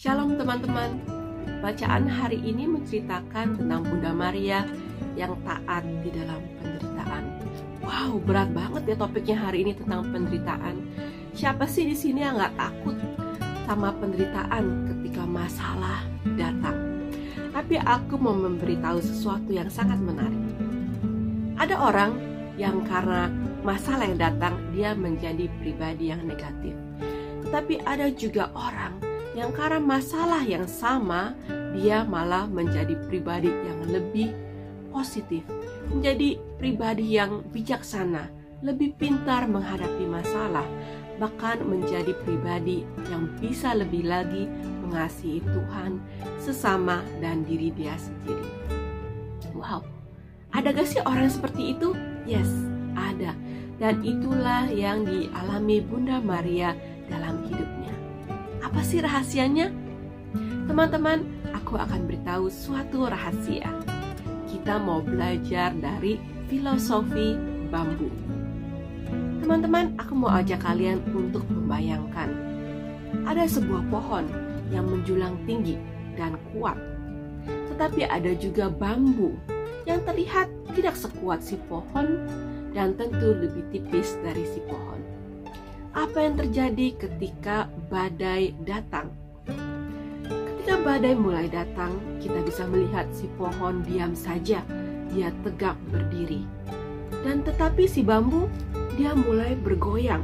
Shalom teman-teman. Bacaan hari ini menceritakan tentang Bunda Maria yang taat di dalam penderitaan. Wow, berat banget ya topiknya hari ini tentang penderitaan. Siapa sih di sini yang nggak takut sama penderitaan ketika masalah datang? Tapi aku mau memberitahu sesuatu yang sangat menarik. Ada orang yang karena masalah yang datang dia menjadi pribadi yang negatif. Tetapi ada juga orang yang karena masalah yang sama, dia malah menjadi pribadi yang lebih positif, menjadi pribadi yang bijaksana, lebih pintar menghadapi masalah, bahkan menjadi pribadi yang bisa lebih lagi mengasihi Tuhan, sesama, dan diri dia sendiri. Wow, ada gak sih orang seperti itu? Yes, ada. Dan itulah yang dialami Bunda Maria dalam hidupnya. Apa sih rahasianya? Teman-teman, aku akan beritahu suatu rahasia. Kita mau belajar dari filosofi bambu. Teman-teman, aku mau ajak kalian untuk membayangkan. Ada sebuah pohon yang menjulang tinggi dan kuat. Tetapi ada juga bambu yang terlihat tidak sekuat si pohon dan tentu lebih tipis dari si pohon apa yang terjadi ketika badai datang. Ketika badai mulai datang, kita bisa melihat si pohon diam saja, dia tegak berdiri. Dan tetapi si bambu, dia mulai bergoyang.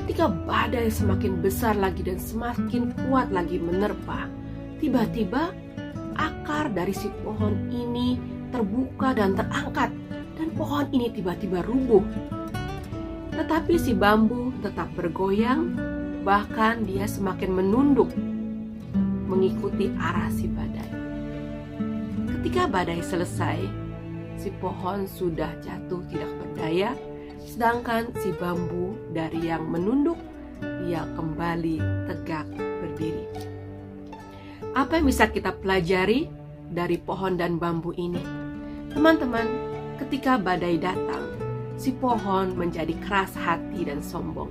Ketika badai semakin besar lagi dan semakin kuat lagi menerpa, tiba-tiba akar dari si pohon ini terbuka dan terangkat dan pohon ini tiba-tiba rubuh tetapi si bambu tetap bergoyang, bahkan dia semakin menunduk mengikuti arah si badai. Ketika badai selesai, si pohon sudah jatuh tidak berdaya, sedangkan si bambu dari yang menunduk, dia kembali tegak berdiri. Apa yang bisa kita pelajari dari pohon dan bambu ini? Teman-teman, ketika badai datang, si pohon menjadi keras hati dan sombong.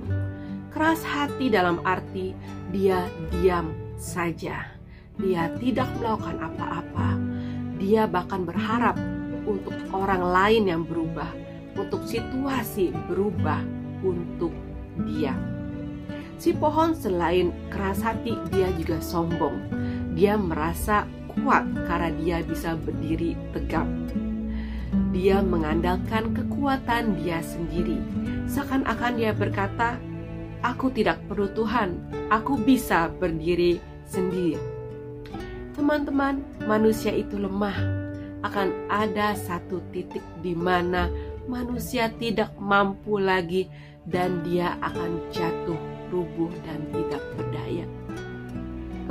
Keras hati dalam arti dia diam saja. Dia tidak melakukan apa-apa. Dia bahkan berharap untuk orang lain yang berubah, untuk situasi berubah untuk dia. Si pohon selain keras hati, dia juga sombong. Dia merasa kuat karena dia bisa berdiri tegap dia mengandalkan kekuatan dia sendiri. Seakan-akan dia berkata, "Aku tidak perlu Tuhan, aku bisa berdiri sendiri." Teman-teman, manusia itu lemah. Akan ada satu titik di mana manusia tidak mampu lagi dan dia akan jatuh, rubuh dan tidak berdaya.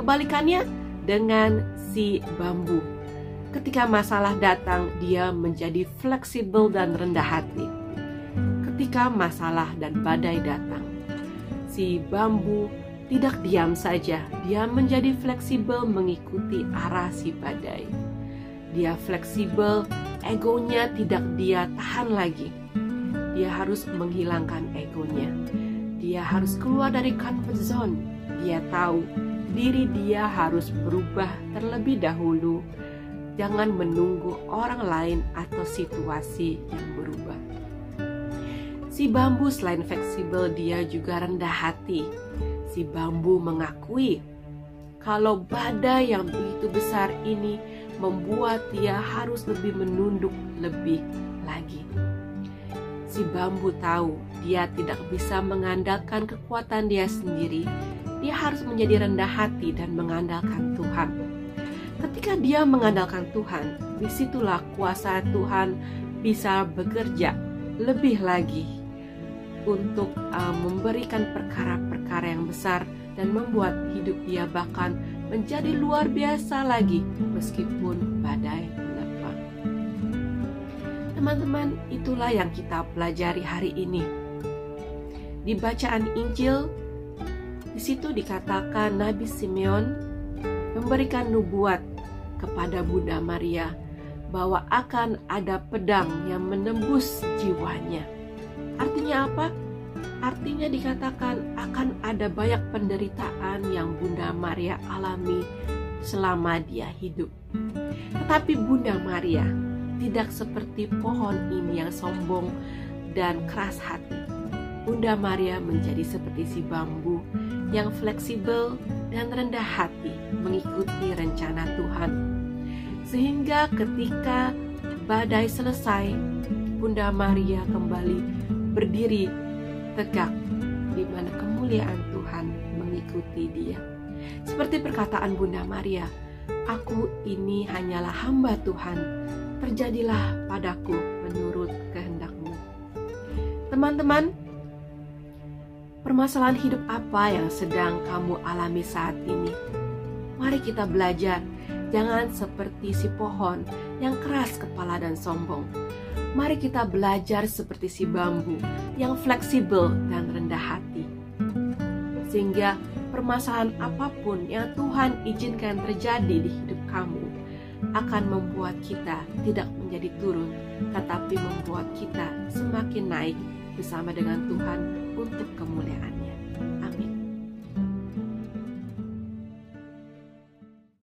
Kebalikannya dengan si bambu Ketika masalah datang, dia menjadi fleksibel dan rendah hati. Ketika masalah dan badai datang, si bambu tidak diam saja, dia menjadi fleksibel mengikuti arah si badai. Dia fleksibel, egonya tidak dia tahan lagi. Dia harus menghilangkan egonya. Dia harus keluar dari comfort zone. Dia tahu diri dia harus berubah terlebih dahulu Jangan menunggu orang lain atau situasi yang berubah. Si bambu selain fleksibel, dia juga rendah hati. Si bambu mengakui kalau badai yang begitu besar ini membuat dia harus lebih menunduk lebih lagi. Si bambu tahu dia tidak bisa mengandalkan kekuatan dia sendiri. Dia harus menjadi rendah hati dan mengandalkan Tuhan Ketika dia mengandalkan Tuhan, di situlah kuasa Tuhan bisa bekerja lebih lagi untuk uh, memberikan perkara-perkara yang besar dan membuat hidup dia bahkan menjadi luar biasa lagi meskipun badai menerpa. Teman-teman, itulah yang kita pelajari hari ini. Di bacaan Injil, di situ dikatakan Nabi Simeon memberikan nubuat kepada Bunda Maria bahwa akan ada pedang yang menembus jiwanya. Artinya apa? Artinya dikatakan akan ada banyak penderitaan yang Bunda Maria alami selama dia hidup. Tetapi Bunda Maria tidak seperti pohon ini yang sombong dan keras hati. Bunda Maria menjadi seperti si bambu yang fleksibel dan rendah hati mengikuti rencana. Sehingga ketika badai selesai, Bunda Maria kembali berdiri tegak di mana kemuliaan Tuhan mengikuti dia. Seperti perkataan Bunda Maria, aku ini hanyalah hamba Tuhan, terjadilah padaku menurut kehendakmu. Teman-teman, permasalahan hidup apa yang sedang kamu alami saat ini? Mari kita belajar, jangan seperti si pohon yang keras kepala dan sombong mari kita belajar seperti si bambu yang fleksibel dan rendah hati. Sehingga permasalahan apa pun yang Tuhan izinkan terjadi di hidup kamu akan membuat kita tidak menjadi turun, tetapi membuat kita semakin naik bersama dengan Tuhan untuk kemuliaan.